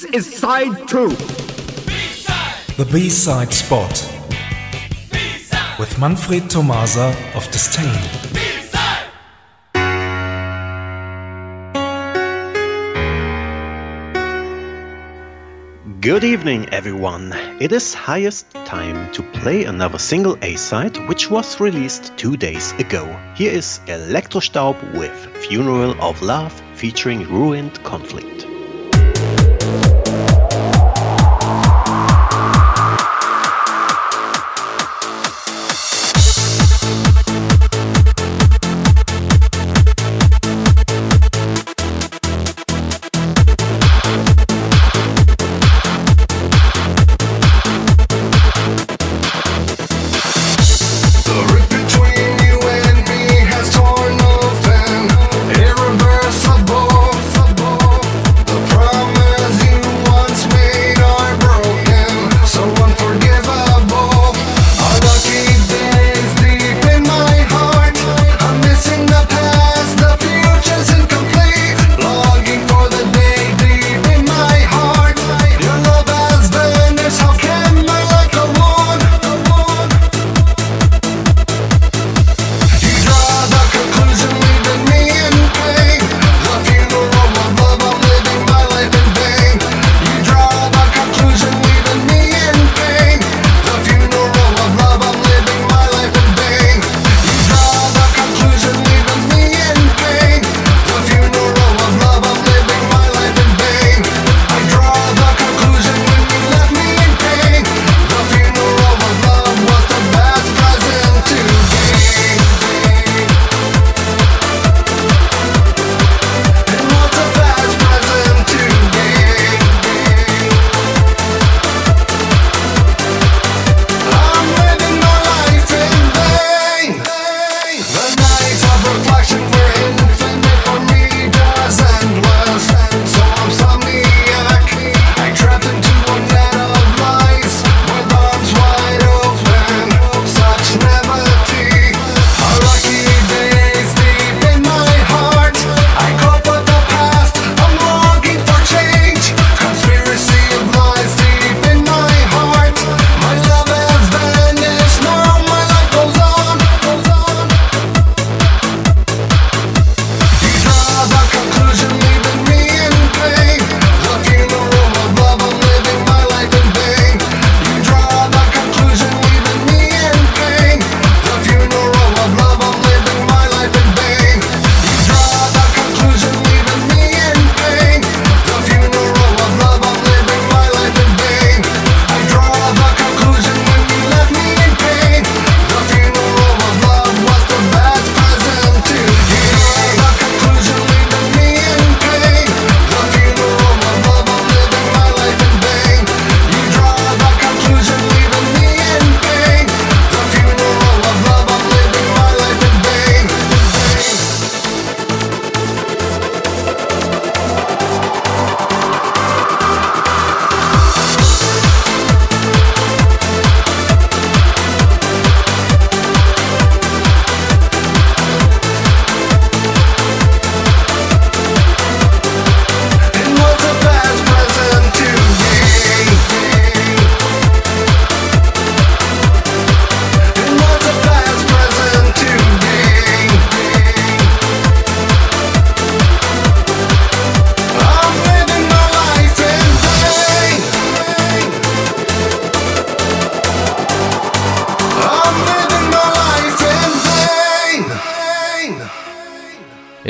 This is side 2 B-side. The B-side spot. B-side. With Manfred Thomaser of !distain. Good evening, everyone. It is highest time to play another single A side, which was released two days ago. Here is Elektrostaub with Funeral of Love featuring Ruined Conflict.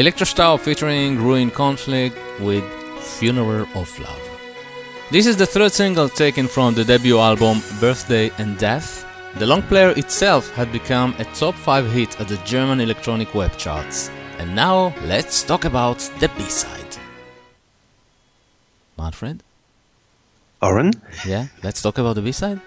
Elektrostaub featuring Ruined Conflict with Funeral of Love. This is the third single taken from the debut album Birthday and Death. The long player itself had become a top 5 hit at the German electronic web charts. And now let's talk about the B side. Manfred? Oren? Yeah, let's talk about the B side.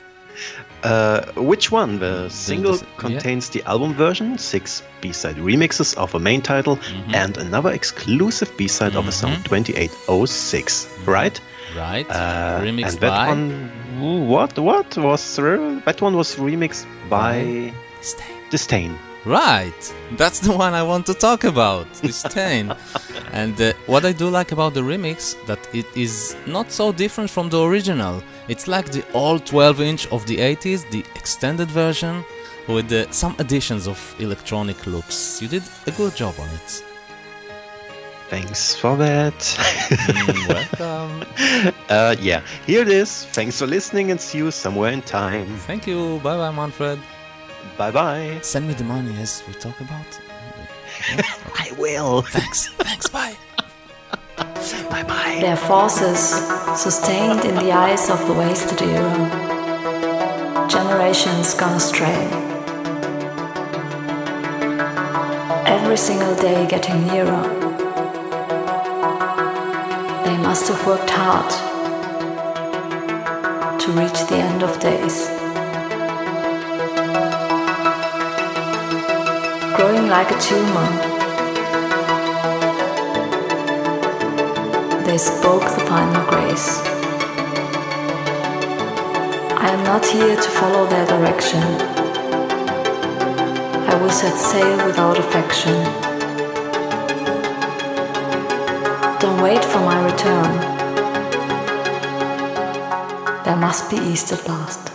Uh, which one? The mm, single the, contains yeah. the album version, six B-side remixes of a main title, mm-hmm. and another exclusive B-side mm-hmm. of a song mm-hmm. 2806. Mm-hmm. Right? Right. Uh, remixed and that by... one, what? What was that one was remixed by, by... !distain. !distain. Right, that's the one I want to talk about, this !distain. and uh, what I do like about the remix that it is not so different from the original. It's like the old 12 inch of the 80s, the extended version, with uh, some additions of electronic loops. You did a good job on it. Thanks for that. Mm, welcome. uh, yeah, here it is. Thanks for listening and see you somewhere in time. Thank you. Bye bye, Manfred. Bye bye. Send me the money as we talk about. I will. Thanks. Thanks. Bye. Bye bye. Their forces sustained in the eyes of the wasted era. Generations gone astray. Every single day getting nearer. They must have worked hard to reach the end of days. Growing like a tumor, they spoke the final grace. I am not here to follow their direction. I will set sail without affection. Don't wait for my return. There must be east at last.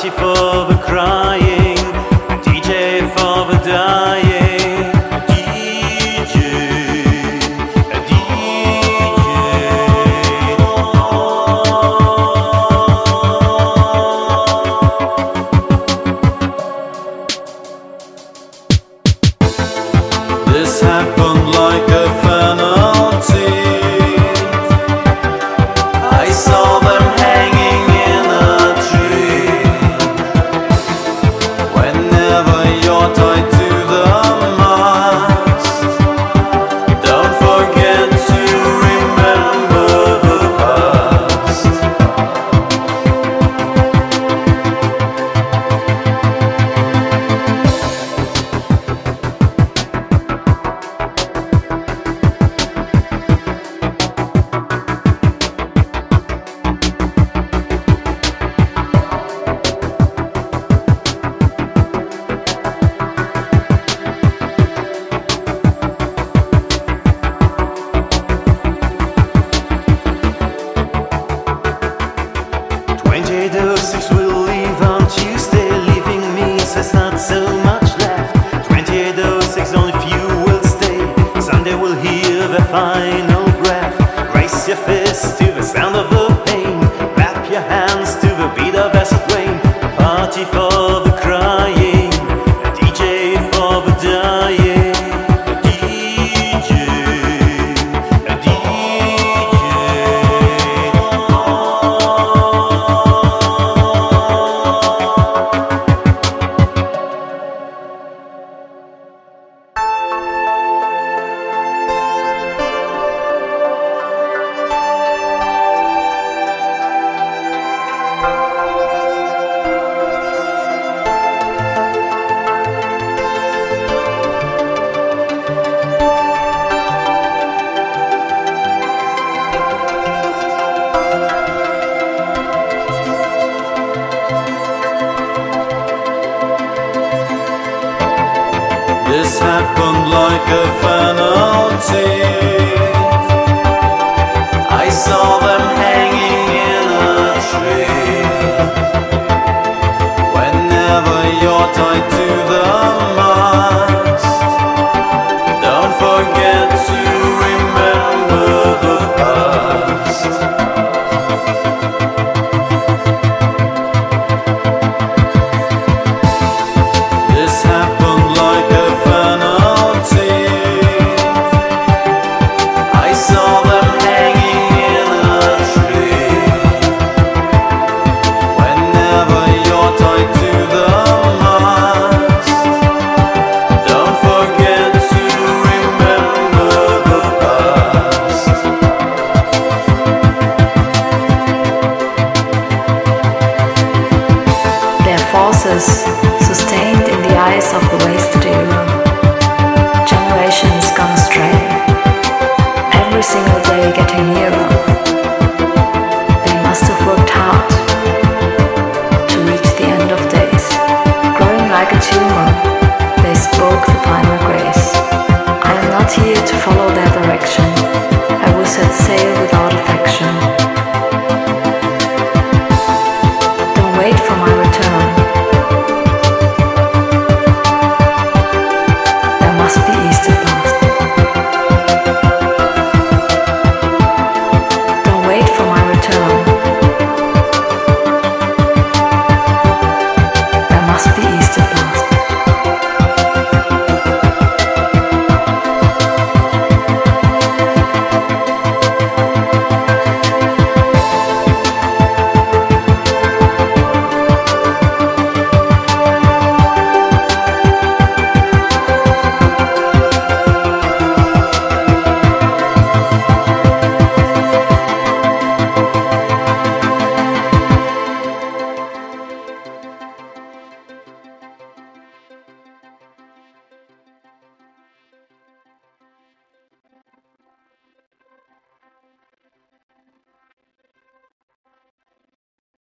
Party for the crying, DJ for the dying. A DJ, a This happened like a penalty. I saw them hanging in a tree. Whenever you're tied